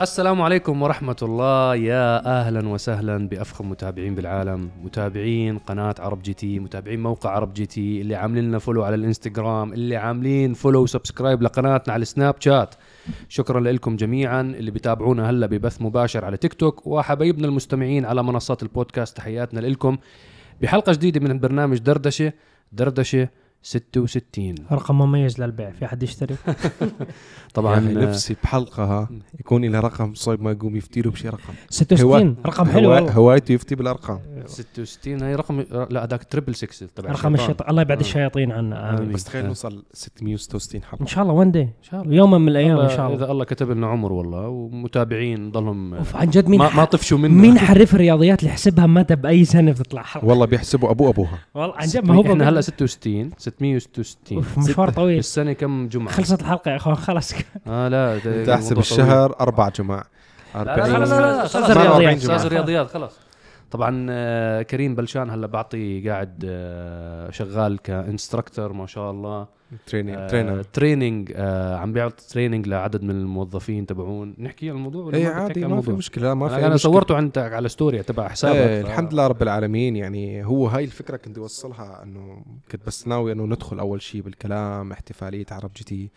السلام عليكم ورحمة الله. يا أهلا وسهلا بأفخم متابعين بالعالم متابعين قناة ArabGT متابعين موقع ArabGT اللي عاملين لنا follow على الإنستغرام اللي عاملين follow و subscribe لقناتنا على السناب شات شكرا لكم جميعا اللي بتابعونا هلأ ببث مباشر على تيك توك وحبايبنا المستمعين على منصات البودكاست. تحياتنا لكم. بحلقة جديدة من برنامج دردشة دردشة 66 رقم مميز للبيع في حد يشتري؟ طبعا يعني نفسي بحلقها يكون لها رقم صيب ما يقوم يفتي له بشي رقم. 66 رقم حلو. هوايته يفتي بالأرقام. 66 هي رقم لا هذاك تريبل 6 تبع رقم الشيطان. الله يبعد آه. الشياطين عنا آمين. آمين. بس تخيل آه. نوصل 666 حلقة. إن شاء الله وان داي إن شاء الله. يوما من الأيام إن شاء الله. إذا الله كتب لنا عمر والله ومتابعين ضلهم أوف عن جد مين ما, طفشوا منا مين حرف الرياضيات اللي يحسبها متى بأي سنة بتطلع حلقة؟ والله بيحسبوا أبو أبوها. والله عن جد ما هو إحنا هلأ 66 666 أوف مشوار طويل. بالسنه كم جمعة؟ خلصت الحلقة يا أخوان خلص آه لا تحسب الشهر أربع جماع. طويل. لا لا لا, لا, الرياضيات. أستاذ الرياضيات خلص طبعا آه، كريم بلشان هلا بعطي قاعد آه، شغال ك instructor ما شاء الله trainer trainer training عم بيعطي training لعدد من الموظفين تبعون نحكي عن الموضوع ولا اي عادي ما في؟ مشكلة ما في أنا مشكلة. صورته عندك على story تبع حسابك إيه ف- الحمد لله رب العالمين يعني هو هاي الفكرة كنت اوصلها إنه كنت بس ناوي إنه ندخل أول شيء بالكلام احتفالية عرب جي تي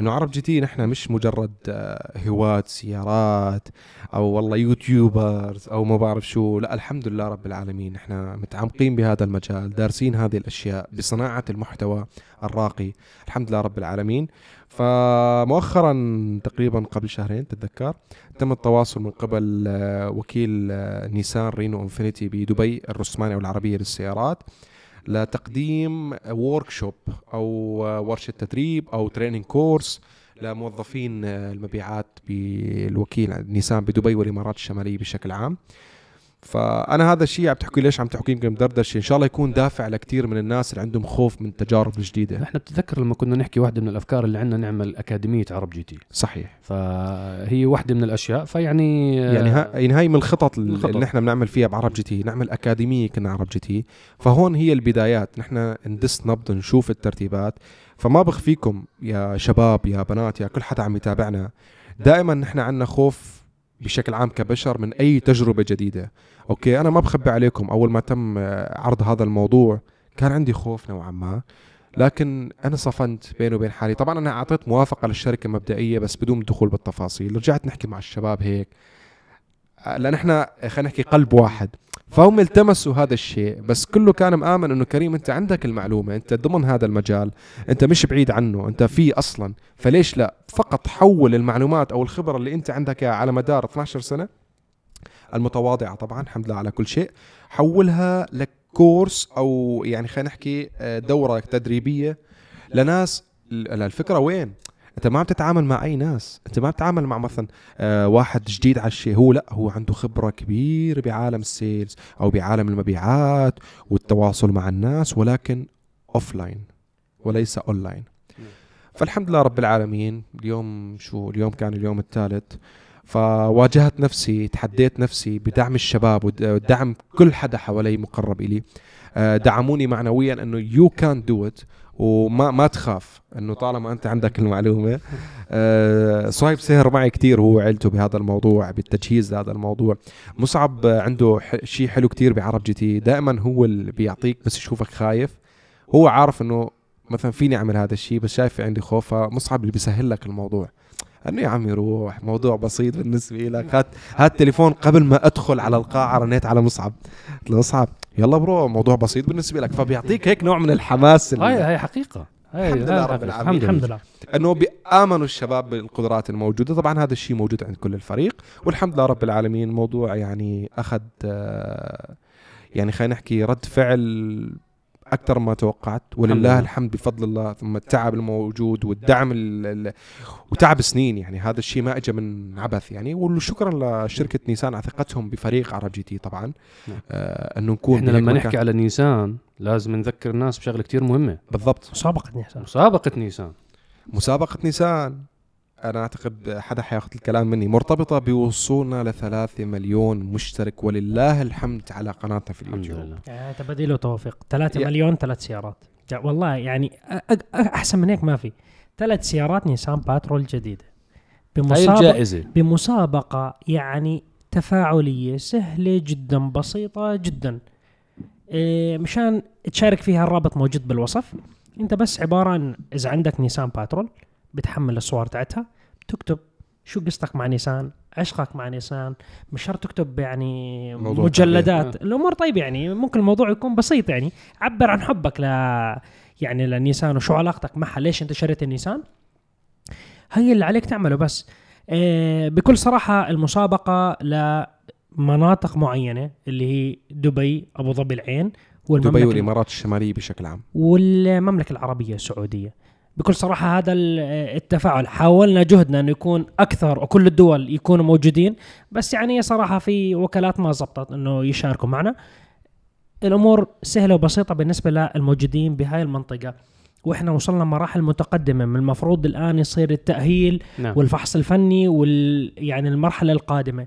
إنه عرب جي تي نحن مش مجرد آه، هواة سيارات أو والله يوتيوبرز أو ما بعرف شو. لا الحمد لله رب العالمين نحن متعمقين بهذا المجال دارسين هذه الأشياء بصناعة المحتوى الراقي. الحمد لله رب العالمين. فمؤخرا تقريبا قبل شهرين تتذكر تم التواصل من قبل آه، وكيل آه، نيسان رينو إنفينيتي بدبي الرسماني أو العربيه للسيارات. لتقديم workshop أو ورشة تدريب أو training course لموظفين المبيعات بالوكيل نيسان بدبي والإمارات الشمالية بشكل عام. فأنا هذا الشيء عم تحكي ليش عم تحكي؟ يمكن دردشه إن شاء الله يكون دافع لكثير من الناس اللي عندهم خوف من التجارب الجديده إحنا بتتذكر لما كنا نحكي واحدة من الأفكار اللي عندنا نعمل أكاديمية عرب جي تي. صحيح. فهي واحدة من الأشياء فيعني يعني ها يعني هاي من الخطط اللي الخطط. نحن بنعمل فيها بعرب جي تي. نعمل أكاديمية كنا عرب جي تي. فهون هي البدايات. نحن ندس نبض نشوف الترتيبات. فما بخفيكم يا شباب يا بنات يا كل حدا عم يتابعنا. دائما نحن عندنا خوف بشكل عام كبشر من أي تجربة جديدة. أوكي أنا ما بخبي عليكم. أول ما تم آه، عرض هذا الموضوع كان عندي خوف نوعا ما. لكن أنا صفنت بيني وبين حالي. طبعا أنا أعطيت موافقة للشركة مبدئية بس بدون الدخول بالتفاصيل. رجعت نحكي مع الشباب هيك. آه، لأن إحنا خلينا نحكي قلب واحد. فهم التمسوا هذا الشيء بس كله كان مآمن إنه كريم أنت عندك المعلومة أنت ضمن هذا المجال. أنت مش بعيد عنه أنت فيه أصلا. فليش لا؟ فقط حول المعلومات أو الخبرة اللي أنت عندك على مدار 12 سنة. المتواضعة طبعا الحمد لله على كل شيء. حولها لكورس أو يعني خلينا نحكي آه، دورة تدريبية لناس ال- الفكرة وين؟ أنت ما بتتعامل مع أي ناس أنت ما بتتعامل مع مثلا آه واحد جديد على الشيء هو لا هو عنده خبرة كبيرة بعالم ال sales أو بعالم المبيعات والتواصل مع الناس ولكن offline وليس اونلاين فالحمد لله رب العالمين اليوم شو؟ اليوم كان اليوم الثالث. فواجهت نفسي تحديت نفسي بدعم الشباب ود- ودعم كل حدا حوالي مقرب إلي. آه، دعموني معنويا إنه you can do it وما ما تخاف إنه طالما أنت عندك المعلومة. آه، صهيب سهر معي كتير هو وعيلته بهذا الموضوع بالتجهيز لهذا الموضوع. مصعب عنده شيء حلو كتير بعرب جي تي. دائما هو اللي بيعطيك بس يشوفك خايف. هو عارف إنه مثلا فيني أعمل هذا الشيء بس شايف عندي خوف فمصعب اللي بيسهل لك الموضوع. انه يا عمي روح موضوع بسيط بالنسبة لك. هات هات تليفون قبل ما أدخل على القاعة رنيت على مصعب. قلت له مصعب يلا bro موضوع بسيط بالنسبة لك. فبيعطيك هيك نوع من الحماس هاي هاي حقيقة. هاي الحمد لله رب. العالمين. الحمد لله. أنه بيآمنوا الشباب بالقدرات الموجودة. طبعا هذا الشيء موجود عند كل الفريق. والحمد لله رب العالمين الموضوع يعني أخذ آه، يعني خلينا نحكي رد فعل أكثر ما توقعت ولله لله. الحمد بفضل الله ثم التعب الموجود والدعم ال ال وتعب سنين يعني. هذا الشيء ما اجى من عبث يعني. وشكرا لشركة نيسان على ثقتهم بفريق عرب جي تي طبعا. نعم. آه انه نكون إحنا لما. نحكي على نيسان لازم نذكر الناس بشغلة كتير مهمة. بالضبط. مسابقة نيسان. مسابقة نيسان. مسابقة نيسان. أنا أعتقد حدا حياخذ الكلام مني. مرتبطة بوصولنا لثلاثة مليون مشترك ولله الحمد على قناتنا في الحمد اليوتيوب. لله. يعني تباديل وتوفيق 3 يا- مليون ثلاث سيارات. جا- والله يعني أحسن من هيك ما في. ثلاث سيارات نيسان باترول جديدة. بمسابقه الجائزة. بمسابقة يعني تفاعلية سهلة جدا بسيطة جدا. إيه، مشان تشارك فيها الرابط موجود بالوصف. أنت بس عبارة عن إذا عندك نيسان باترول بتحمل الصور تاعتها بتكتب شو قصتك مع نيسان عشقك مع نيسان مش شرط تكتب يعني مجلدات. طبيعي. الأمور طيب يعني ممكن الموضوع يكون بسيط يعني. عبر عن حبك ل يعني للنيسان وشو علاقتك معها ليش أنت شريت النيسان؟ هي اللي عليك تعمله بس. آه بكل صراحة المسابقة لمناطق معينة اللي هي دبي أبو ظبي العين دبي والمملكة والإمارات الشمالية بشكل عام. والمملكة العربية السعودية. بكل صراحة هذا ال- التفاعل. حاولنا جهدنا أنه يكون أكثر وكل الدول يكونوا موجودين بس يعني صراحة في وكالات ما زبطت أنه يشاركوا معنا. الأمور سهلة وبسيطة بالنسبة للموجودين بهاي المنطقة وإحنا وصلنا مراحل متقدمة. من المفروض الآن يصير التأهيل نعم. والفحص الفني وال يعني المرحلة القادمة.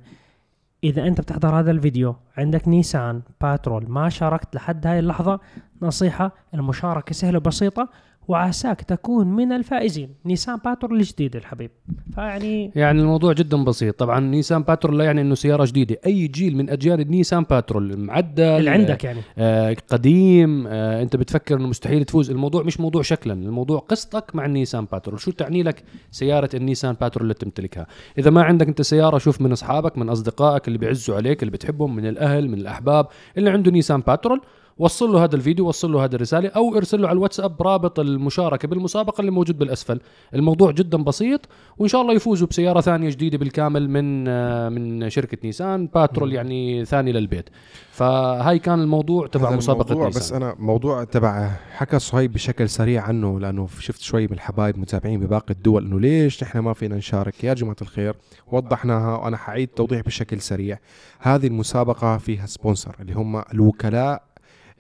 إذا أنت بتحضر هذا الفيديو عندك نيسان باترول. ما شاركت لحد هاي اللحظة. نصيحة المشاركة سهلة وبسيطة. وعساك تكون من الفائزين. نيسان باترول الجديد الحبيب. فيعني يعني الموضوع جدا بسيط. طبعا نيسان باترول لا يعني إنه سيارة جديدة. أي جيل من أجيال النيسان باترول معدل اللي عندك يعني. آه قديم آه أنت بتفكر إنه مستحيل تفوز. الموضوع مش موضوع شكلا. الموضوع قصتك مع النيسان باترول شو تعني لك سيارة النيسان باترول اللي تمتلكها إذا ما عندك أنت سيارة شوف من أصحابك من أصدقائك اللي بيعزوا عليك اللي بتحبهم من الأهل من الأحباب اللي عنده نيسان باترول وصل له هذا الفيديو وصل له هذه الرسالة أو ارسل له على الواتساب رابط المشاركة بالمسابقة اللي موجود بالأسفل. الموضوع جدا بسيط وإن شاء الله يفوزوا بسيارة ثانية جديدة بالكامل من آه، من شركة نيسان. باترول يعني ثاني للبيت. فهاي كان الموضوع تبع مسابقة الموضوع نيسان. بس أنا موضوع تبع حكى صهيب بشكل سريع عنه لأنه شفت شوي من الحبايب متابعين بباقي الدول إنه ليش نحن ما فينا نشارك؟ يا جماعة الخير وضحناها وأنا حعيد توضيح بشكل سريع. هذه المسابقة فيها sponsor اللي هم الوكلاء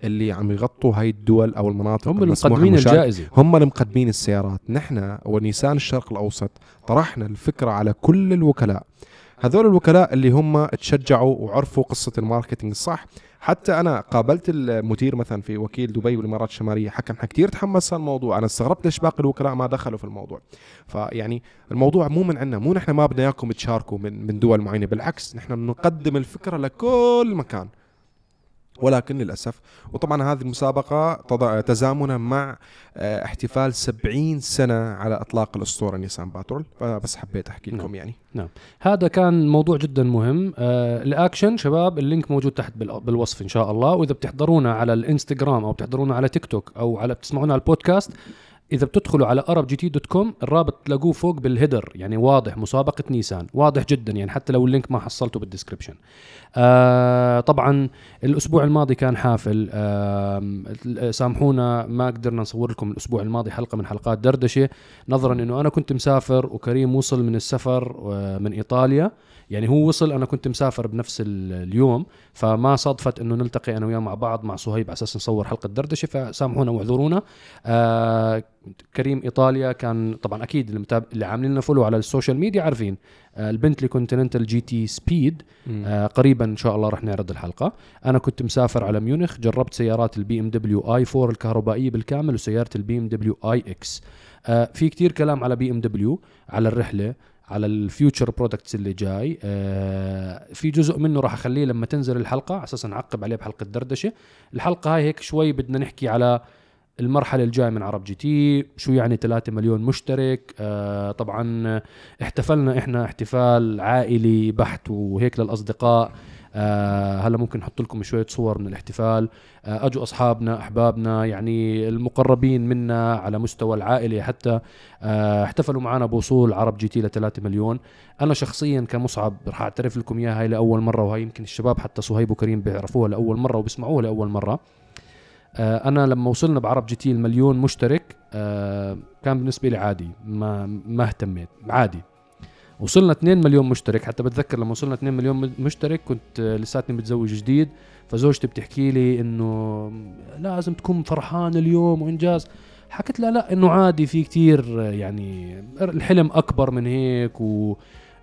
اللي عم يغطوا هاي الدول أو المناطق هم المقدمين. الجائزة. هم اللي مقدمين السيارات. نحن ونيسان الشرق الأوسط طرحنا الفكرة على كل الوكلاء. هذول الوكلاء اللي هم تشجعوا وعرفوا قصة ال marketing الصح. حتى أنا قابلت المدير مثلا في وكيل دبي والإمارات الشمالية حكى إنها كثير تحمس الموضوع أنا استغربت ليش باقي الوكلاء ما دخلوا في الموضوع. فيعني الموضوع مو من عندنا مو نحن ما بدنا إياكم تشاركوا من من دول معينة. بالعكس نحن نقدم الفكرة لكل مكان. ولكن للأسف وطبعا هذه المسابقة تزامنا مع آه، احتفال 70 سنة على إطلاق الأسطورة نيسان باترول. فبس حبيت أحكي لكم نعم. يعني. هذا كان موضوع جدا مهم. آه الاكشن شباب ال link موجود تحت بال- بالوصف إن شاء الله. وإذا بتحضرونا على الإنستغرام أو بتحضرونا على تيك توك أو على بتسمعونا على البودكاست إذا بتدخلوا على arabgt جي dot com الرابط تلاقوه فوق بال header يعني واضح مسابقة نيسان. واضح جدا يعني حتى لو ال link ما حصلته بال description آه طبعا الأسبوع الماضي كان حافل. آه سامحونا ما قدرنا نصور لكم الأسبوع الماضي حلقة من حلقات دردشة. نظرا إنه أنا كنت مسافر وكريم وصل من السفر آه، من إيطاليا. يعني هو وصل أنا كنت مسافر بنفس ال- اليوم فما صادفت إنه نلتقي أنا وياه مع بعض مع صهيب على أساس نصور حلقة دردشة فسامحونا واعذرونا. آه كريم إيطاليا كان طبعا أكيد اللي, متاب... اللي عاملين لنا follow على ال social media عارفين آه ال Bentley Continental GT Speed آه قريبا إن شاء الله رح نعرض الحلقة. أنا كنت مسافر على ميونخ جربت سيارات ال BMW i4 الكهربائية بالكامل وسيارة ال BMW iX في كتير كلام على BMW على الرحلة. على ال future products اللي جاي. آه في جزء منه راح أخليه لما تنزل الحلقة على أساس نعقب عليه بحلقة دردشة. الحلقة هاي هيك شوي بدنا نحكي على المرحلة الجاية من عرب جي تي شو يعني 3 مليون مشترك. آه طبعا احتفلنا إحنا احتفال عائلي بحت وهيك للأصدقاء. آه هلا ممكن نحط لكم شوية صور من الاحتفال. آه اجوا أصحابنا أحبابنا يعني المقربين منا على مستوى العائلة حتى آه احتفلوا معنا بوصول عرب جي تي ل 3 مليون. أنا شخصيا كمصعب رح أعترف لكم إياها هاي لأول مرة وهي يمكن الشباب حتى صهيب وكريم بيعرفوها لأول مرة وبيسمعوها لأول مرة. آه، أنا لما وصلنا بعرب جي تي المليون مشترك كان بالنسبة لي عادي ما ما اهتميت عادي. وصلنا 2 مليون مشترك. حتى بتذكر لما وصلنا 2 مليون مشترك كنت آه، لساتني متزوج جديد فزوجتي بتحكي لي إنه لازم تكون فرحان اليوم وإنجاز. حكيت لها لا إنه عادي في كتير آه، يعني الحلم أكبر من هيك و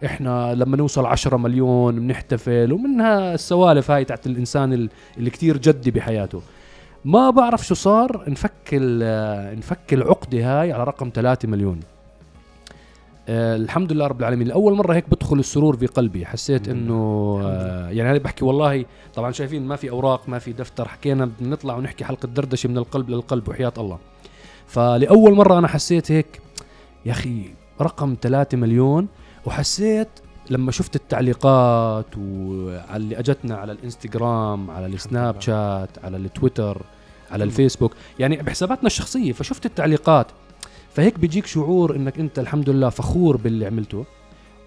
إحنا لما نوصل 10 مليون بنحتفل ومنها السوالف هاي تاعت الإنسان ال- اللي كتير جدي بحياته. ما بعرف شو صار نفك ال- نفك العقدة هاي على رقم 3 مليون. آه الحمد لله رب العالمين. لأول مرة هيك بدخل السرور في قلبي. حسيت إنه آه يعني أنا بحكي والله طبعا شايفين ما في أوراق ما في دفتر. حكينا بنطلع ونحكي حلقة دردشة من القلب للقلب وحياة الله. فلأول مرة أنا حسيت هيك يا أخي رقم 3 مليون. وحسيت لما شفت التعليقات وعلى اللي أجتنا على الإنستغرام على السناب شات على التويتر على الفيسبوك. يعني بحساباتنا الشخصية فشفت التعليقات. فهيك بيجيك شعور إنك أنت الحمد لله فخور باللي عملته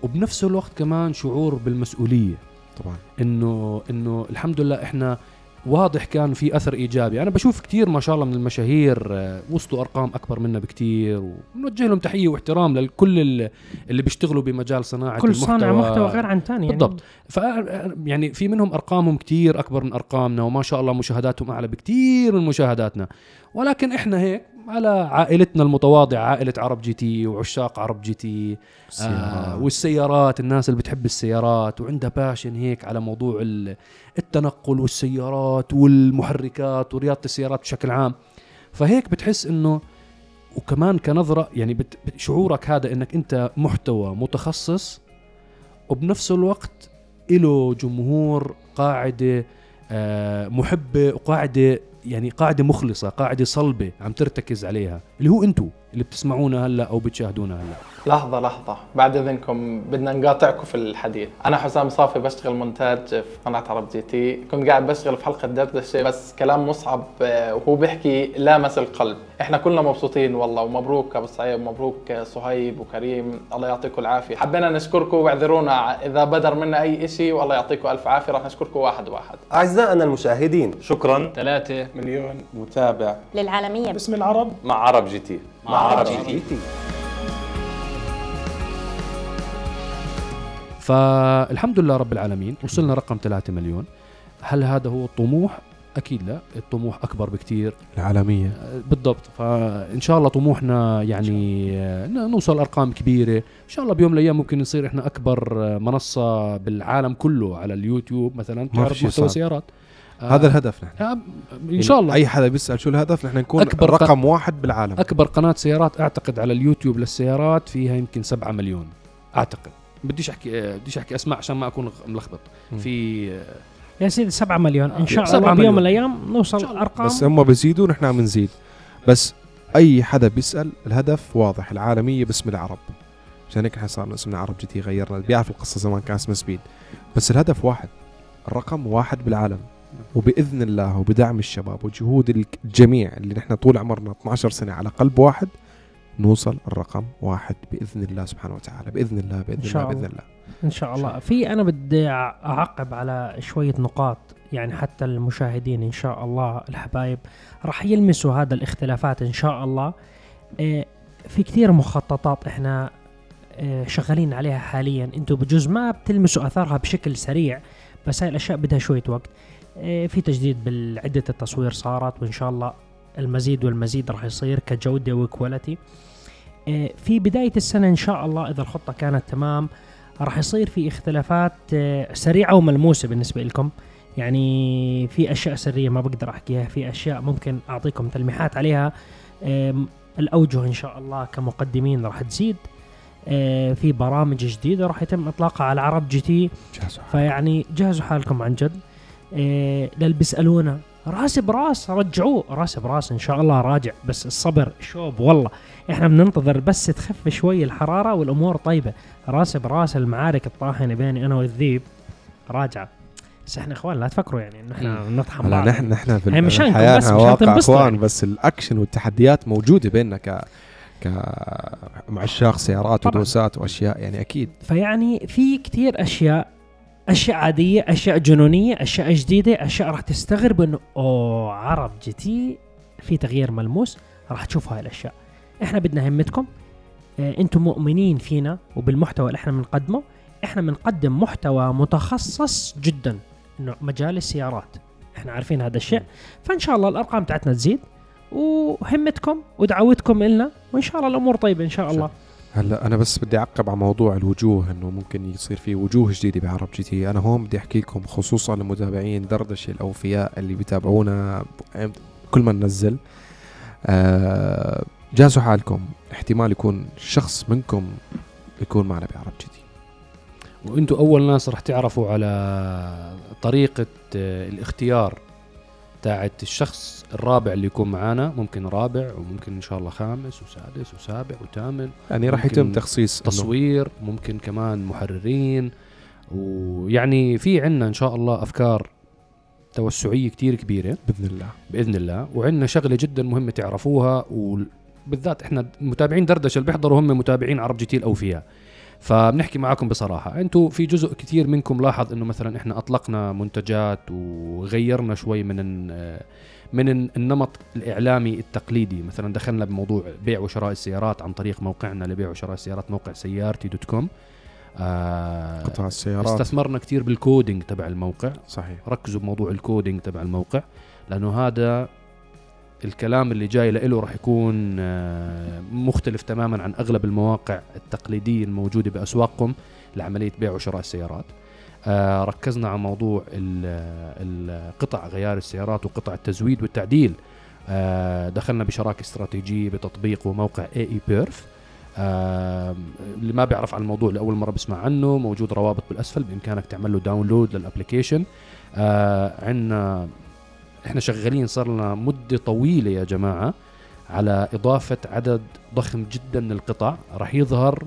وبنفس الوقت كمان شعور بالمسؤولية. طبعا. إنه إنه الحمد لله إحنا واضح كان في أثر إيجابي. أنا بشوف كثير ما شاء الله من المشاهير آه، وصلوا أرقام أكبر منا بكثير ونوجه لهم تحية واحترام لكل ال- اللي بيشتغلوا بمجال صناعة كل المحتوى. صانع محتوى غير عن ثاني يعني. بالضبط. ف يعني في منهم أرقامهم كتير أكبر من أرقامنا وما شاء الله مشاهداتهم أعلى بكتير من مشاهداتنا. ولكن إحنا هيك على عائلتنا المتواضعة عائلة عرب جي تي وعشاق عرب جي تي آه والسيارات الناس اللي بتحب السيارات وعندها passion هيك على موضوع ال- التنقل والسيارات والمحركات ورياضة السيارات بشكل عام. فهيك بتحس إنه وكمان كنظرة يعني بت- شعورك هذا إنك أنت محتوى متخصص وبنفس الوقت له جمهور قاعدة آه، محبة وقاعدة يعني قاعدة مخلصة قاعدة صلبة عم ترتكز عليها اللي هو أنتم اللي بتسمعونا هلأ أو بتشاهدونا هلأ. لحظة لحظة. بعد إذنكم بدنا نقاطعكم في الحديث. أنا حسام صافي بشتغل مونتاج في قناة عرب جي تي. كنت قاعد بشتغل في حلقة دردشة بس كلام مصعب آه، وهو بيحكي لامس القلب. إحنا كلنا مبسوطين والله ومبروك أبو سعيد ومبروك آه، صهيب وكريم. الله يعطيكم العافية. حبينا نشكركم واعذرونا إذا بدر منا أي إشي والله يعطيكم ألف عافية. راح نشكركم واحد واحد. أعزائنا المشاهدين. شكرا. ثلاثة. مليون. متابع. للعالمية. باسم العرب. مع عرب جي تي. مع عرب جي تي. فالحمد لله رب العالمين وصلنا رقم 3 مليون. هل هذا هو الطموح أكيد لا الطموح أكبر بكتير. العالمية. آه، بالضبط. فإن شاء الله طموحنا يعني ن- نوصل أرقام كبيرة. إن شاء الله بيوم من الأيام ممكن نصير إحنا أكبر آه، منصة بالعالم كله على اليوتيوب مثلا تعرض محتوى. سيارات. آه، هذا الهدف نحن. آه، إن شاء الله. أي حدا بيسأل شو الهدف نحن نكون أكبر رقم واحد بالعالم. أكبر قناة سيارات أعتقد على اليوتيوب للسيارات فيها يمكن 7 مليون أعتقد. بديش أحكي بديش أحكي أسماء عشان ما أكون ملخبط. في يا سيدي 7 مليون. إن شاء الله بيوم. من الأيام نوصل. أرقام. بس هم بيزيدوا نحن عم نزيد. بس أي حدا بيسأل الهدف واضح العالمية باسم العرب. عشان هيك إحنا صار اسمنا عرب جي تي غيرنا. اللي بيعرف القصة زمان كان اسمه Speed. بس الهدف واحد الرقم واحد بالعالم. وبإذن الله وبدعم الشباب وجهود الجميع اللي نحن طول عمرنا 12 سنة على قلب واحد نوصل الرقم واحد بإذن الله سبحانه وتعالى بإذن الله بإذن إن شاء الله بإذن الله. إن شاء الله. في أنا بدي أعقب على شوية نقاط يعني حتى المشاهدين إن شاء الله الحبايب راح يلمسوا هذا الاختلافات إن شاء الله. آه، في كثير مخططات إحنا آه، شغالين عليها حاليا. أنتم بجوز ما بتلمسوا آثارها بشكل سريع بس هاي الأشياء بدها شوية وقت. آه، في تجديد بالعدة التصوير صارت وإن شاء الله المزيد والمزيد راح يصير كجودة وكواليتي. آه، في بداية السنة إن شاء الله إذا الخطة كانت تمام راح يصير في اختلافات آه، سريعة وملموسة بالنسبة لكم. يعني في أشياء سرية ما بقدر أحكيها في أشياء ممكن أعطيكم تلميحات عليها. الأوجه إن شاء الله كمقدمين راح تزيد. آه، في برامج جديدة راح يتم إطلاقها على عرب جي تي. جاهزوا فيعني جهزوا حالكم عن جد. إيه للي بيسألونا راس براس رجعوه. راس براس إن شاء الله راجع بس الصبر شوب والله. إحنا بننتظر بس تخف شوي الحرارة والأمور طيبة. راس براس المعارك الطاحنة بيني أنا والذيب. راجعه بس إحنا إخوان لا تفكروا يعني انه إحنا نطحن هلا بعض. نحن نحن في الحياة بس واقع إخوان يعني. بس الأكشن والتحديات موجودة بيننا ك ك معشاق سيارات طبعاً. ودوسات وأشياء يعني أكيد. فيعني في كتير أشياء أشياء عادية أشياء جنونية أشياء جديدة أشياء راح تستغرب إنه أوه عرب جي تي في تغيير ملموس راح تشوفوا هاي الأشياء. إحنا بدنا همتكم آه أنتم مؤمنين فينا وبالمحتوى اللي إحنا بنقدمه. إحنا بنقدم محتوى متخصص جدا إنه مجال السيارات. إحنا عارفين هذا الشيء. فإن شاء الله الأرقام تاعتنا تزيد وهمتكم ودعوتكم إلنا وإن شاء الله الأمور طيبة إن شاء الله. هلا أنا بس بدي أعقب على موضوع الوجوه إنه ممكن يصير في وجوه جديدة بعرب جي تي. أنا هون بدي أحكي لكم خصوصا للمتابعين دردشة الأوفياء اللي بيتابعونا كل ما ننزل. آه جهزوا حالكم. احتمال يكون شخص منكم يكون معنا بعرب جي تي. وأنتم أول ناس رح تعرفوا على طريقة آه، الاختيار تاعت الشخص الرابع اللي يكون معانا ممكن رابع وممكن إن شاء الله خامس وسادس وسابع وثامن. يعني راح يتم تخصيص إنه تصوير ممكن كمان محررين. ويعني في عنا إن شاء الله أفكار توسعية كتير كبيرة. بإذن الله. بإذن الله. وعندنا شغلة جدا مهمة تعرفوها وبالذات إحنا متابعين دردشة اللي بيحضروا هم متابعين عرب جي تي الأوفياء. فبنحكي معاكم بصراحة. أنتم في جزء كثير منكم لاحظ انه مثلا إحنا أطلقنا منتجات وغيرنا شوي من من ال- النمط الإعلامي التقليدي. مثلا دخلنا بموضوع بيع وشراء السيارات عن طريق موقعنا لبيع وشراء السيارات موقع سيارتي dot com. آه قطاع السيارات. استثمرنا كثير بال coding تبع الموقع. صحيح. ركزوا بموضوع ال coding تبع الموقع لأنه هذا الكلام اللي جاي له راح يكون آه، مختلف تماما عن أغلب المواقع التقليدية الموجودة بأسواقكم لعملية بيع وشراء السيارات. آه، ركزنا على موضوع القطع غيار السيارات وقطع التزويد والتعديل. آه، دخلنا بشراكة استراتيجية بتطبيق وموقع اي اي بيرف. اللي ما بيعرف عن الموضوع لأول مرة بسمع عنه موجود روابط بالأسفل بإمكانك تعمل له download لل application عندنا إحنا شغالين صار لنا مدة طويلة يا جماعة على إضافة عدد ضخم جدا من القطع راح يظهر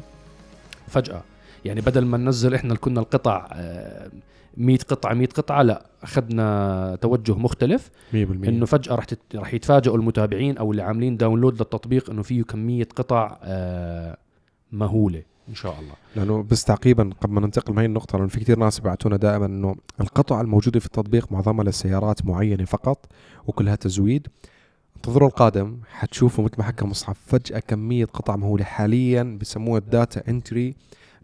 فجأة. يعني بدل ما ننزل إحنا كنا القطع آه، 100 قطعة 100 قطعة لا أخذنا توجه مختلف. 100% إنه فجأة راح تت... راح يتفاجئوا المتابعين أو اللي عاملين داونلود للتطبيق إنه فيه كمية قطع آه مهولة. إن شاء الله. لأنه بس تعقيبا قبل ما ننتقل من هي النقطة لأنه في كثير ناس يبعتونا دائما إنه القطع الموجودة في التطبيق معظمها لسيارات معينة فقط وكلها تزويد. انتظروا القادم حتشوفوا مثل ما حكى صهيب فجأة كمية قطع مهولة. حاليا بسموها ال data entry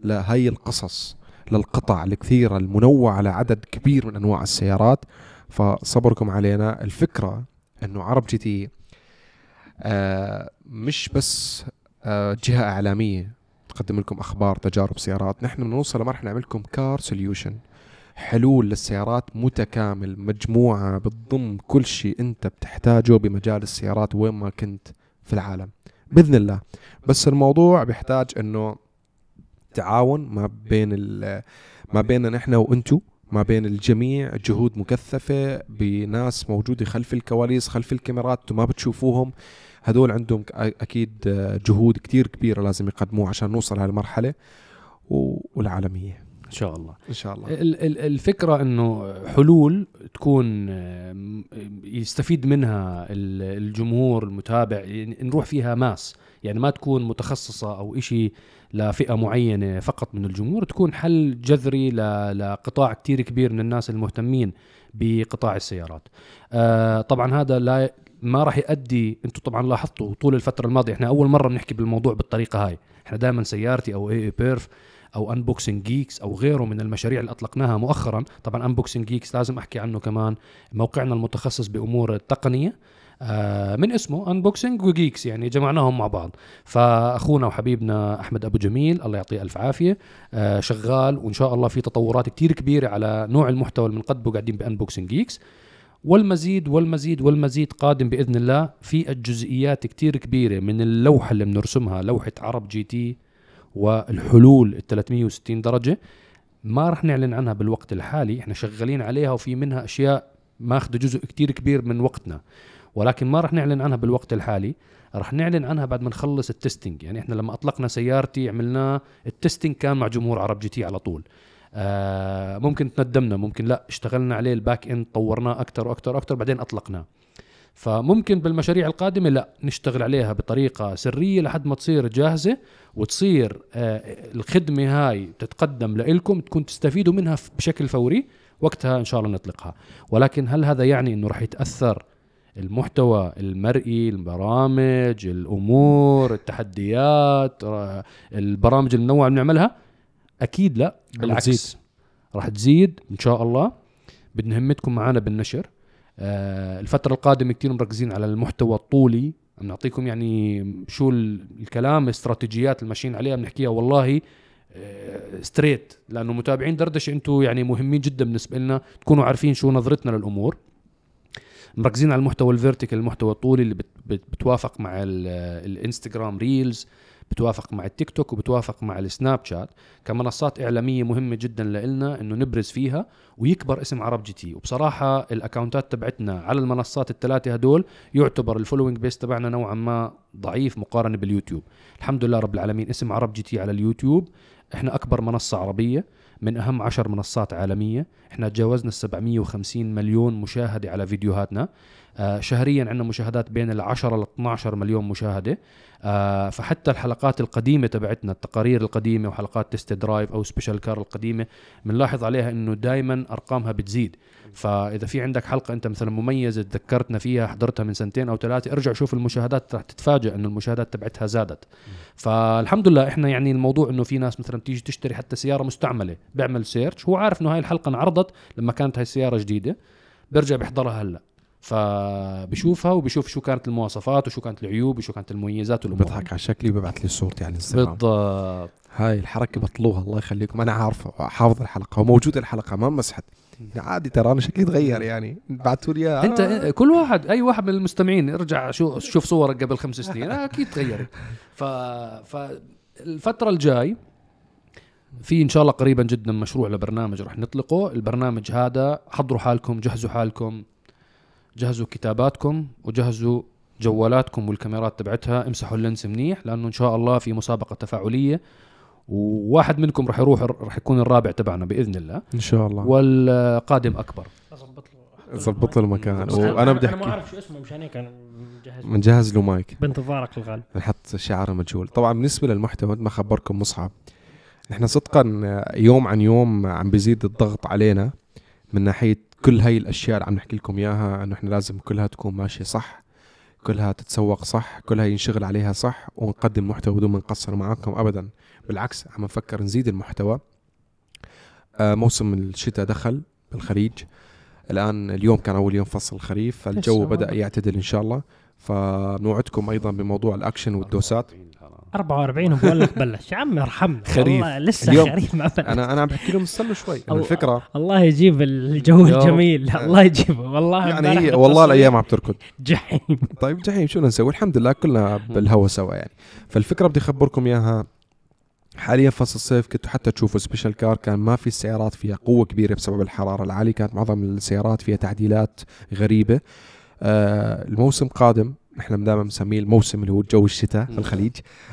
لهي القصص للقطع الكثيرة المنوعة على عدد كبير من أنواع السيارات. فصبركم علينا. الفكرة إنه عرب جي تي آه مش بس آه جهة إعلامية. تقدم لكم أخبار تجارب سيارات. نحن بنوصل لمرحله نعمل لكم car solution حلول للسيارات متكامل مجموعة بتضم كل شيء أنت بتحتاجه بمجال السيارات وين ما كنت في العالم. بإذن الله. بس الموضوع بيحتاج إنه تعاون ما بين ما بيننا نحن وأنتو ما بين الجميع جهود مكثفة بناس موجودة خلف الكواليس خلف الكاميرات أنتم ما بتشوفوهم. هدول عندهم ك- أكيد جهود كتير كبيرة لازم يقدموها عشان نوصل هالمرحلة و- والعالمية. إن شاء الله. إن شاء الله. ال- ال- الفكرة إنه حلول تكون آم، يستفيد منها ال- الجمهور المتابع يعني نروح فيها ماس. يعني ما تكون متخصصة أو إشي لفئة معينة فقط من الجمهور تكون حل جذري ل- لقطاع كتير كبير من الناس المهتمين بقطاع السيارات. آه طبعا هذا لا ما راح يؤدي أنتم طبعا لاحظتوا طول الفترة الماضية إحنا أول مرة بنحكي بالموضوع بالطريقة هاي. إحنا دائما سيارتي أو اي بيرف أو Unboxing Geeks أو غيره من المشاريع اللي أطلقناها مؤخرا. طبعا Unboxing Geeks لازم أحكي عنه كمان. موقعنا المتخصص بأمور التقنيه آه من اسمه unboxing و geeks يعني جمعناهم مع بعض. فأخونا وحبيبنا أحمد أبو جميل الله يعطيه ألف عافية آه شغال وإن شاء الله في تطورات كتير كبيرة على نوع المحتوى اللي بنقدمه قاعدين ب Unboxing Geeks والمزيد والمزيد والمزيد قادم بإذن الله في الجزئيات كتير كبيرة من اللوحة اللي بنرسمها لوحة عرب جي تي والحلول ال 360 درجة. ما رح نعلن عنها بالوقت الحالي إحنا شغالين عليها وفي منها أشياء ماخذة جزء كتير كبير من وقتنا. ولكن ما رح نعلن عنها بالوقت الحالي رح نعلن عنها بعد ما نخلص ال testing يعني إحنا لما أطلقنا سيارتي عملناه ال testing كان مع جمهور عرب جي تي على طول. آه ممكن تندمنا ممكن لا اشتغلنا عليه ال back end طورناه أكثر وأكثر وأكثر بعدين أطلقناه. فممكن بالمشاريع القادمة لا نشتغل عليها بطريقة سرية لحد ما تصير جاهزة وتصير آه الخدمة هاي تتقدم لكم تكون تستفيدوا منها بشكل فوري وقتها إن شاء الله نطلقها. ولكن هل هذا يعني إنه راح يتأثر المحتوى المرئي البرامج الأمور التحديات البرامج المنوعه اللي بنعملها؟ أكيد لا بالعكس. تزيد. راح تزيد إن شاء الله. بدنا همتكم معنا بالنشر. آه، الفترة القادمة كتير مركزين على المحتوى الطولي. عم نعطيكم يعني شو ال- الكلام الاستراتيجيات اللي ماشيين عليها بنحكيها والله straight لأنه متابعين دردشة أنتم يعني مهمين جدا بالنسبة لنا. تكونوا عارفين شو نظرتنا للأمور. مركزين على المحتوى ال vertical المحتوى الطولي اللي بت بت بتوافق مع ال- الإنستغرام reels بتوافق مع التيك توك وبتوافق مع السناب شات كمنصات إعلامية مهمة جدا لنا إنه نبرز فيها ويكبر اسم عرب جي تي. وبصراحة الأكونتات تبعتنا على المنصات الثلاثة هدول يعتبر ال following base تبعنا نوعا ما ضعيف مقارنة باليوتيوب. الحمد لله رب العالمين اسم عرب جي تي على اليوتيوب. إحنا أكبر منصة عربية من أهم عشر منصات عالمية. إحنا تجاوزنا ال 750 مليون مشاهدة على فيديوهاتنا. شهريا عندنا مشاهدات بين ال 10 ل 12 مليون مشاهدة. آه فحتى الحلقات القديمة تبعتنا التقارير القديمة وحلقات Test Drive أو Special Car القديمة بنلاحظ عليها إنه دائما أرقامها بتزيد. فإذا في عندك حلقة أنت مثلا مميزة تذكرتنا فيها حضرتها من سنتين أو ثلاثة ارجع شوف المشاهدات رح تتفاجئ إنه المشاهدات تبعتها زادت. فالحمد لله إحنا يعني الموضوع إنه في ناس مثلا تيجي تشتري حتى سيارة مستعملة بيعمل search هو عارف إنه هاي الحلقة انعرضت لما كانت هاي السيارة جديدة بيرجع بيحضرها هلأ. فبشوفها وبشوف شو كانت المواصفات وشو كانت العيوب وشو كانت المميزات والأمور. بضحك على شكلي وببعث لي صورتي على الإنستغرام. بالضبط. هاي الحركة بطلوها الله يخليكم. أنا عارفه حافظ الحلقة وموجودة الحلقة ما مسحت. عادي ترى أنا شكلي تغير يعني. بعثوا لي إياها. أنت كل واحد أي واحد من المستمعين ارجع شو شوف صورك قبل خمس سنين آه، أكيد تغيرت. ف فالفتره الجاي في إن شاء الله قريبا جدا مشروع لبرنامج رح نطلقه. البرنامج هذا حضروا حالكم جهزوا حالكم. جهزوا كتاباتكم وجهزوا جوالاتكم والكاميرات تبعتها امسحوا اللينس منيح لأنه إن شاء الله في مسابقة تفاعلية وواحد منكم رح يروح رح يكون الرابع تبعنا بإذن الله. إن شاء الله. والقادم أكبر. أظبط له ظبط له المكان. وأنا بدي أنا ما أحكي. أعرف شو اسمه مشان هيك أنا مجهز بنجهز له مايك. بانتظارك الغالي نحط شعار مجهول. طبعا بالنسبة للمحتوى مثل ما خبركم مصعب. نحن صدقا يوم عن يوم عم بيزيد الضغط علينا من ناحية كل هاي الأشياء اللي عم نحكي لكم إياها إنه إحنا لازم كلها تكون ماشية صح كلها تتسوق صح كلها ينشغل عليها صح ونقدم محتوى بدون ما نقصر معاكم ابدا. بالعكس عم نفكر نزيد المحتوى. آه موسم الشتاء دخل بالخليج. الآن اليوم كان أول يوم فصل الخريف فالجو بدأ. يعتدل إن شاء الله. فنوعدكم أيضا بموضوع الأكشن والدوسات. 44 وبقول لك بلش. يا عمي ارحمنا. خريف. والله لسه اليوم. خريف ما بلش. أنا أنا عم بحكي لهم استنوا شوي. الفكرة الله يجيب الجو الجميل. الله يجيبه. والله يعني هي والله الأيام عم تركض. جحيم. طيب جحيم. شو نسوي الحمد لله كلنا بالهوا سوا يعني. فالفكرة بدي أخبركم إياها. حاليا فصل الصيف كنتوا حتى تشوفوا Special Car كان ما في السيارات فيها قوة كبيرة بسبب الحرارة العالية. كانت معظم السيارات فيها تعديلات غريبة. آه الموسم قادم نحن دائما مسميه الموسم اللي هو جو الشتاء في الخليج.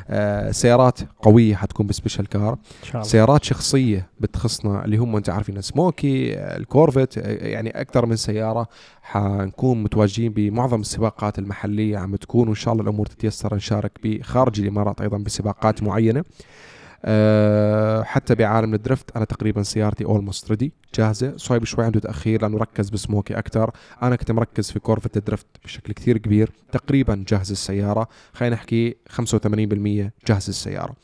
آه سيارات قوية حتكون ب Special Car. إن شاء الله. سيارات شخصية بتخصنا اللي هم أنت عارفين سموكي الكورفت يعني أكثر من سيارة. حنكون متواجدين بمعظم السباقات المحلية عم تكون وإن شاء الله الأمور تتيسر نشارك بخارج الإمارات أيضا بسباقات معينة. أه حتى بعالم ال drift أنا تقريبا سيارتي almost ready جاهزة. صهيب شوي عنده تأخير لأنه ركز بسموكي أكثر أنا كنت مركز في كورفت ال drift بشكل كثير كبير تقريبا جاهز السيارة. خلينا نحكي 85% جاهز السيارة.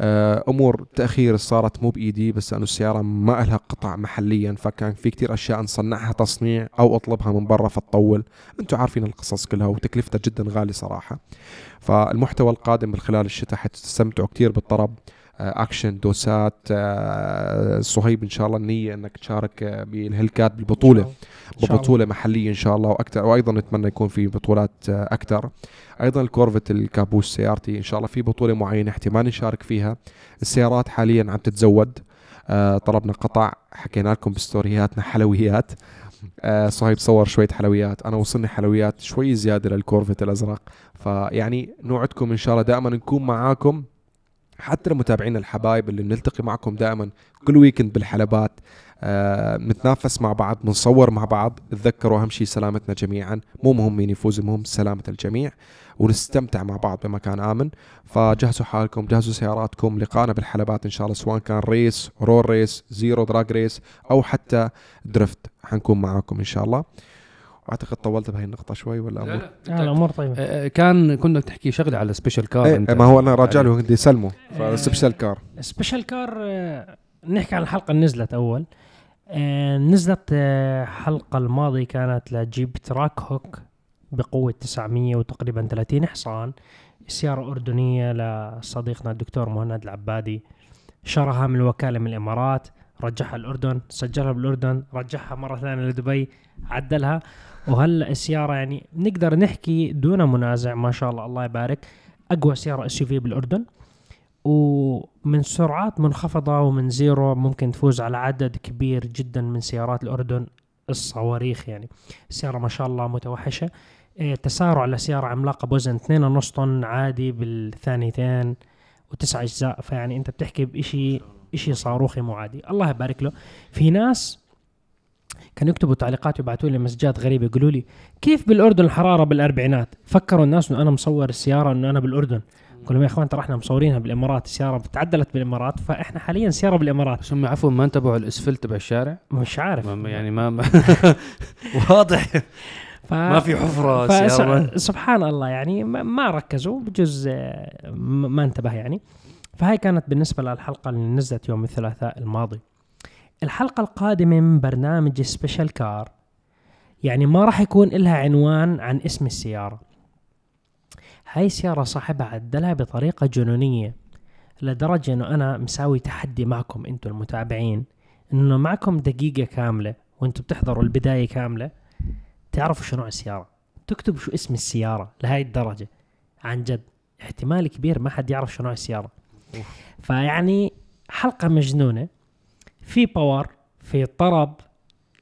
آه، أمور تأخير صارت مو بإيدي بس لأنه السيارة ما لها قطع محليا فكان في كتير أشياء نصنعها تصنيع أو أطلبها من برا فتطول. أنتم عارفين القصص كلها وتكلفتها جدا غالية صراحة. فالمحتوى القادم من خلال الشتاء حتستمتعوا كتير بالطرب. اكشن دوسات آه، صهيب إن شاء الله النية إنك تشارك آه، بال Hellcat بالبطولة. ببطولة محلية إن شاء الله وأكثر وأيضا نتمنى يكون في بطولات آه، أكثر أيضا الكورفت الكابوس سيارتي إن شاء الله في بطولة معينة احتمال نشارك فيها. السيارات حاليا عم تتزود. آه، طلبنا قطع حكينا لكم بستورياتنا حلويات. آه، صهيب صور شوية حلويات. أنا وصلني حلويات شوي زيادة للكورفت الأزرق. فيعني نوعدكم إن شاء الله. دائما نكون معاكم. حتى لمتابعينا الحبايب اللي بنلتقي معكم دائما كل weekend بالحلبات آه نتنافس مع بعض بنصور مع بعض. تذكروا أهم شيء سلامتنا جميعا. مو مهم مين يفوز المهم سلامة الجميع ونستمتع مع بعض بمكان آمن. فجهزوا حالكم جهزوا سياراتكم. لقانا بالحلبات إن شاء الله سواء كان race roll race zero drag race أو حتى drift حنكون معاكم إن شاء الله. واعتقد طولت بهي النقطة شوي ولا لا أمور؟ آه، الأمور طيبة. آه، كان كنا تحكي شغلة على Special Car إيه أنت. ما هو أنا راجع له بدي اسلمه آه. ف Special Car Special Car آه، نحكي عن الحلقة اللي نزلت أول. آه، نزلت آه، الحلقة الماضيه كانت لجيب Trackhawk بقوة 900 وتقريبا 30 حصان. سيارة أردنية لصديقنا الدكتور مهند العبادي. شراها من الوكالة من الإمارات رجعها الأردن سجلها بالأردن رجعها مرة ثانية لدبي عدلها. وهلا السيارة يعني نقدر نحكي دون منازع ما شاء الله الله يبارك. أقوى سيارة SUV بالأردن ومن سرعات منخفضة ومن zero ممكن تفوز على عدد كبير جدا من سيارات الأردن الصواريخ يعني. السيارة ما شاء الله متوحشة. إيه، تسارع لسيارة عملاقة بوزن 2.5 طن عادي بالثانيتين وتسع أجزاء. فيعني أنت بتحكي بإشي إشي صاروخي مو عادي. الله يبارك له. في ناس كانوا يكتبوا تعليقات ويبعثوا لي مسجات غريبة يقولوا لي كيف بالأردن الحرارة بالأربعينات؟ فكروا الناس إنه أنا مصور السيارة إنه أنا بالأردن. قلت لهم يا أخوان ترى إحنا مصورينها بالإمارات السيارة تعدلت بالإمارات فإحنا حاليا سيارة بالإمارات. بس هم عفوا ما انتبهوا الأسفلت تبع الشارع؟ مش عارف. ما- يعني ما, ما واضح. ف... ما في حفرة. سيارة. سبحان الله يعني ما- ما ركزوا بجوز آه، ما انتبه يعني. فهاي كانت بالنسبة للحلقة اللي نزلت يوم الثلاثاء الماضي. الحلقة القادمة من برنامج special car يعني ما راح يكون لها عنوان عن اسم السيارة. هاي السيارة صاحبها عدلها بطريقة جنونية لدرجة إنه أنا مساوي تحدي معكم أنتم المتابعين. إنه معكم دقيقة كاملة وأنتم بتحضروا البداية كاملة تعرفوا شو نوع السيارة. تكتبوا شو اسم السيارة لهاي الدرجة. عن جد احتمال كبير ما حد يعرف شو نوع السيارة فيعني حلقة مجنونة. في power في طرب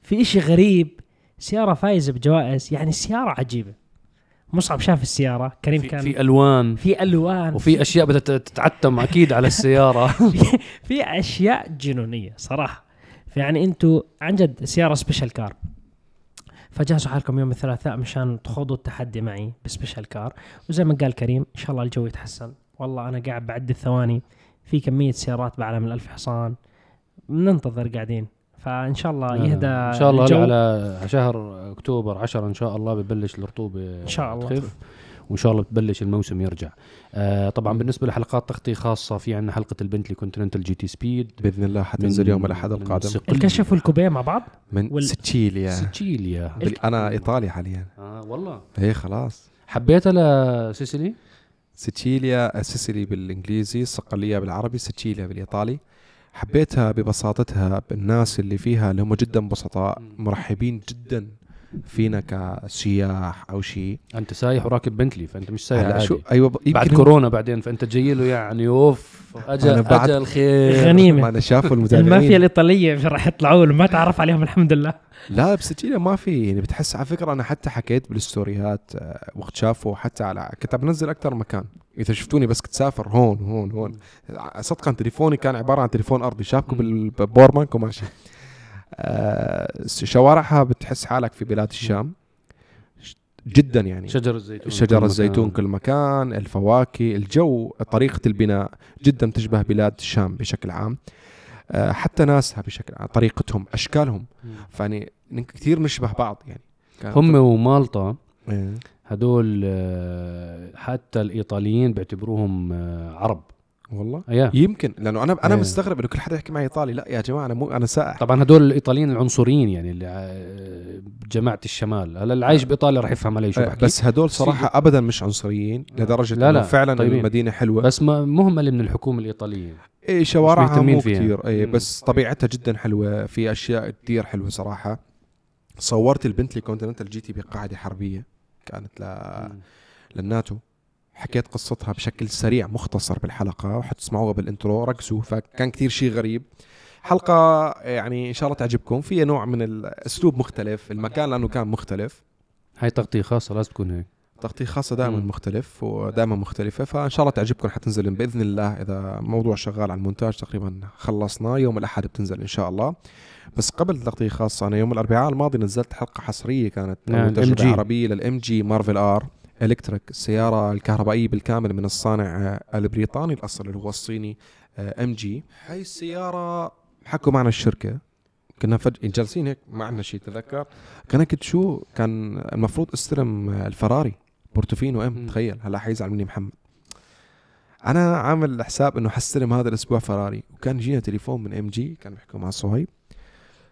في إشي غريب. سيارة فايزة بجوائز يعني السيارة عجيبة. مصعب شاف السيارة كريم في, كان في ألوان. في ألوان. وفي أشياء بدها تتعتم أكيد على السيارة. في, أشياء جنونية صراحة. فيعني أنتوا عن جد سيارة special car فجهزوا حالكم يوم الثلاثاء مشان تخوضوا التحدي معي ب special car وزي ما قال كريم إن شاء الله الجو يتحسن. والله أنا قاعد بعد الثواني في كمية سيارات بعالم الألف حصان. بننتظر قاعدين. فإن شاء الله يهدى إن شاء الله الجو. على شهر أكتوبر 10 إن شاء الله ببلش الرطوبة إن شاء الله. تخف وإن شاء الله بتبلش الموسم يرجع. آه طبعا بالنسبة لحلقات تغطية خاصة في عندنا حلقة البنتلي Continental GT Speed. بإذن الله حتنزل يوم الأحد القادم. الكشف والكوبيه مع بعض؟ من وال- سيتشيليا. سيتشيليا. بال- أنا إيطالي حاليا. آه والله. هي خلاص. حبيتها لسيسيلي سيتشيليا سيسيلي بالإنجليزي صقليه بالعربي سيتشيليا بالإيطالي. حبيتها ببساطتها بالناس اللي فيها اللي هم جدا بسطاء مرحبين جدا. فينا كسياح أو شيء. أنت سايح وراكب بنتلي فأنت مش سايح هلا عادي شو أيوه ب- بعد كورونا بعدين فأنت جاي له يعني أوف أجل أنا بعد- أجل خير. غنيمة. ما أنا شافوا المافيا المتابعين الإيطالية راح يطلعوا ما تعرف عليهم الحمد لله. لا بسجيلة ما في يعني بتحس على فكرة أنا حتى حكيت بالستوريات آه، وقت شافوا حتى على كنت بنزل أكثر مكان. إذا شفتوني بس كنت سافر هون هون هون. صدقا تليفوني كان عبارة عن تليفون أرضي شابكه بانك وماشي شوارعها بتحس حالك في بلاد الشام. جدا يعني. شجر الزيتون شجر كل الزيتون مكان. كل مكان الفواكه الجو طريقة البناء جدا تشبه بلاد الشام بشكل عام. آه، حتى ناسها بشكل عام طريقتهم أشكالهم. فيعني كثير نشبه بعض يعني. هم ومالطا إيه. هدول آه، حتى الإيطاليين بيعتبروهم آه، عرب. والله. اياه يمكن لأنه أنا أنا. مستغرب إنه كل حدا يحكي معي إيطالي. لا يا جماعة أنا مو أنا سائح. طبعا هدول الإيطاليين العنصريين يعني اللي آه، جماعة الشمال. هلا اللي عايش بإيطاليا راح يفهم علي شو آه، بحكي. بس هدول صراحة ابدا مش عنصريين لدرجة لا، إنه لا، فعلا طيبين. المدينة حلوة. بس ما مهمل من الحكومة الإيطالية. إيه شوارعها مو. كثير مم. بس طبيعتها جدا حلوة. في أشياء كثير حلوة صراحة. صورت البنتلي Continental GT بقاعدة حربية. كانت ل... للناتو. حكيت قصتها بشكل سريع مختصر بالحلقة وحتسمعوها بال intro ركزوا فكان كثير شيء غريب. حلقة يعني إن شاء الله تعجبكم. فيها نوع من الأسلوب مختلف المكان لأنه كان مختلف. هاي تغطية خاصة لازم تكون هيك. تغطية خاصة دائما. مختلف ودائما مختلفة. فإن شاء الله تعجبكم حتنزل بإذن الله. إذا موضوع شغال على المونتاج تقريبا خلصنا. يوم الأحد بتنزل إن شاء الله. بس قبل تغطية خاصة أنا يوم الأربعاء الماضي نزلت حلقة حصرية كانت نعم، MG. عربية لل MG Marvel R. electric السيارة الكهربائية بالكامل من الصانع آه، البريطاني الأصل اللي هو الصيني MG. هاي السيارة حكوا معنا الشركة. كنا فجأة جالسين هيك ما عندنا شيء تذكر. كان كنت شو كان المفروض استلم آه، الفراري Portofino M. تخيل هلا حيزعل مني محمد. أنا عامل حساب إنه حستلم هذا الأسبوع فراري. وكان جينا تليفون من MG كان بيحكوا مع صهيب.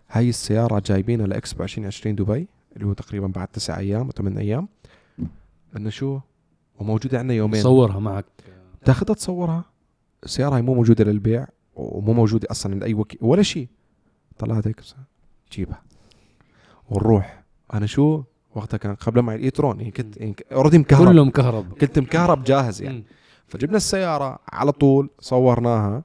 هاي السيارة جايبينها لإكسبو 2020 دبي اللي هو تقريبا بعد تسع أيام وثمان أيام. انه شو؟ وموجودة عندنا يومين. صورها معك. تاخذها تصورها. السياره هي مو موجودة للبيع ومو موجودة أصلا عند أي وكيل ولا شيء. طلعت هيك جيبها. ونروح. أنا شو؟ وقتها كان قبل معي ال e-tron يعني كنت يعني already مكهرب. كله مكهرب كنت مكهرب جاهز يعني. فجبنا السيارة على طول صورناها.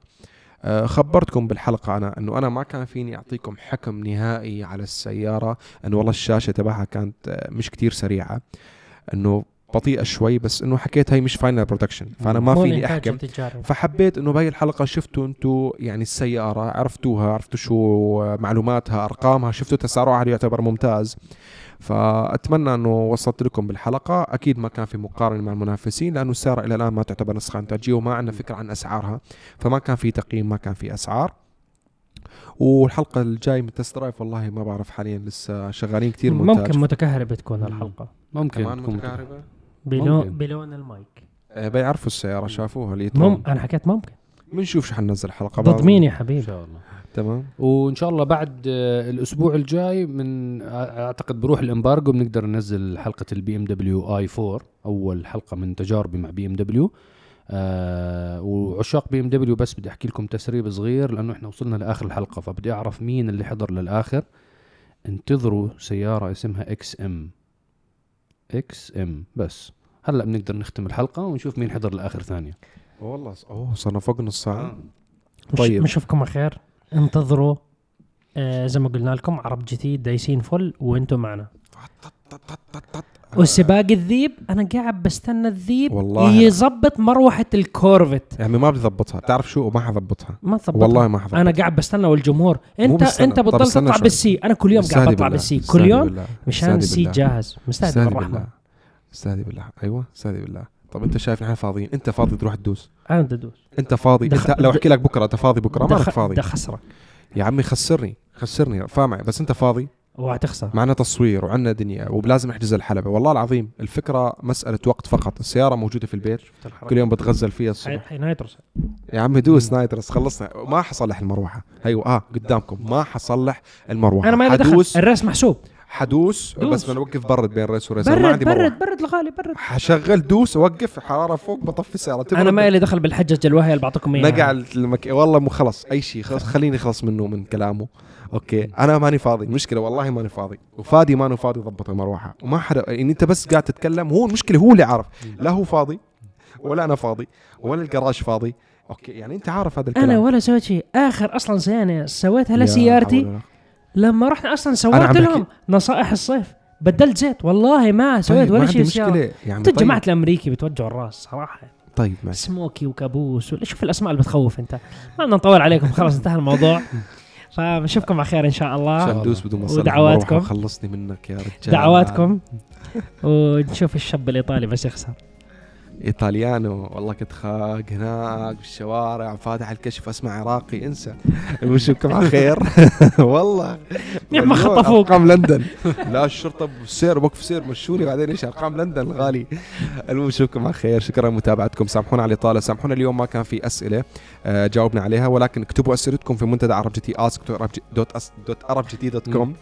آه، خبرتكم بالحلقة أنا أنه أنا ما كان فيني أعطيكم حكم نهائي على السيارة أنه والله الشاشة تبعها كانت آه، مش كتير سريعة. أنه بطيئة شوي بس أنه حكيت هاي مش final production فأنا ما فيني تجاري. فحبيت إنه بهي الحلقة شفتوا أنتوا يعني السيارة عرفتوها عرفتوا شو معلوماتها أرقامها شفتوا تسارعها يعتبر ممتاز. فأتمنى إنه وصلت لكم بالحلقة. أكيد ما كان في مقارنة مع المنافسين لأنه السيارة إلى الآن ما تعتبر نسخة إنتاجية وما عندنا فكرة عن أسعارها. فما كان في تقييم ما كان في أسعار. والحلقة الجاي من test drive والله ما بعرف حاليا لسه شغالين كثير مونتاج. ممكن متكهربة تكون الحلقة. ممكن كمان تكون متكهربة؟ بلون. بلون المايك. آه، بيعرفوا السيارة شافوها مم ليترون أنا حكيت ممكن. بنشوف شو حننزل حلقة ضد بعد. مين يا إن حبيبي شاء الله. تمام. وإن شاء الله بعد آه، الأسبوع الجاي من أعتقد بروح الإمبارجو بنقدر ننزل حلقة البي ام دبليو اي 4 أول حلقة من تجاربي مع بي ام دبليو آه وعشاق بي ام دبليو بس بدي أحكي لكم تسريب صغير لأنه إحنا وصلنا لآخر الحلقة فبدي أعرف مين اللي حضر للآخر. انتظروا سيارة اسمها إكس ام إكس ام بس. هلا بنقدر نختم الحلقة ونشوف مين حضر لآخر ثانية. والله أوه صرنا فوق نص ساعة. مش- طيب. نشوفكم على خير انتظروا آه زي ما قلنا لكم عرب جديد دايسين فل وأنتم معنا. وسباق الذيب أنا قاعد بستنى الذيب والله. يظبط مروحة الكورفت. يعني ما بدي اضبطها بتعرف شو؟ ما حضبطها ما تظبط والله ما حضبطها أنا قاعد بستنى والجمهور. انت. أنت بتضل تطلع. بالسي. أنا كل يوم قاعد بطلع. بالسي. كل يوم. مشان السي. جاهز. مستهدي بالرحمة. بالله. استهدي بالله. أيوه استهدي بالله. طب أنت شايف نحن فاضيين؟ أنت فاضي تروح تدوس؟ أنا بدي أدوس. أنت فاضي؟ دخ- أنت لو أحكي لك بكرة أنت فاضي بكرة؟ ما أنك أخ- فاضي. بدي اخسرك يا عمي خسرني خسرني. فاهمع بس أنت فاضي؟ وهتخسر. معنا تصوير وعنا دنيا ولازم نحجز الحلبة. والله العظيم الفكرة مسألة وقت فقط. السيارة موجودة في البيت. كل يوم بتغزل فيها الصبح. نايتروس. يا عمي دوس نايترس خلصنا. ما حصلح المروحة. أيوه آه قدامكم. ما حصلح المروحة. أنا ما لي دخل. حدوس. الرأس محسوب. حدوس. دوس. بس بنوقف برد بين ريس وريس أنا ما برد عندي برد برد الغالي برد. حشغل دوس اوقف حرارة فوق بطفي السيارة تبرد. أنا ما لي دخل بالحجج الوهي اللي بعطيكم إياها. نقع المك... والله مو خلص. أي شيء. خلص. خليني خلص منه من كلامه. أوكي. أنا ماني فاضي. المشكلة والله ماني فاضي. وفادي مانو فاضي يضبط المروحة. وما حدا يعني أنت بس قاعد تتكلم هو المشكلة هو اللي عارف لا هو فاضي ولا أنا فاضي ولا الجراج فاضي. okay. يعني أنت عارف هذا الكلام. أنا ولا سويت شيء. آخر أصلا صيانه سويتها يا لسيارتي. لما رحنا أصلا سويت لهم نصائح الصيف. بدلت زيت. والله ما سويت طيب ولا شيء. مشكلة. يعني طيب, الجماعة الأمريكي بتوجعوا الراس صراحة. طيب ماشي. سموكي وكابوس ولا شوف الأسماء اللي بتخوف أنت. ما بدنا نطول عليكم. خلاص انتهى الموضوع. فبنشوفكم على خير إن شاء الله. عشان دوس بدون ما أصلح ودعواتكم. وخلصني منك يا رجال. دعواتكم. ونشوف الشاب الإيطالي بس يخسر. Italiano والله كنت خاق هناك بالشوارع فاتح الكشف أسمع عراقي انسى. نشوفكم على خير؟ والله. يا ما خطفوك. أرقام لندن. لا الشرطة بسير وقف سير مشوني بعدين إيش؟ أرقام لندن الغالي المهم نشوفكم على خير؟ شكرا لمتابعتكم. سامحونا على الإطالة. سامحونا اليوم ما كان في أسئلة آه جاوبنا عليها ولكن اكتبوا أسئلتكم في منتدى عرب GT ask dot dot عرب GT dot com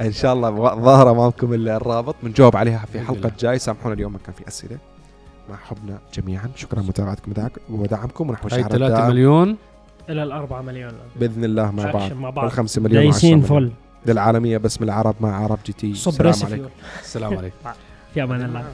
إن شاء الله ظاهر أمامكم الرابط. بنجاوب عليها في حلقة جاي. سامحونا اليوم ما كان في أسئلة. مع حبنا جميعا. شكرا لمتابعتكم ودعك- ودعمكم ونحو شهر 3 الدائم مليون. إلى الأربعة مليون. بإذن الله مع بعض. مع بعض. والخمسة مليون دايسين. فل. للعالميه باسم العرب مع عرب GT. السلام عليكم. السلام عليكم. في أمان الله.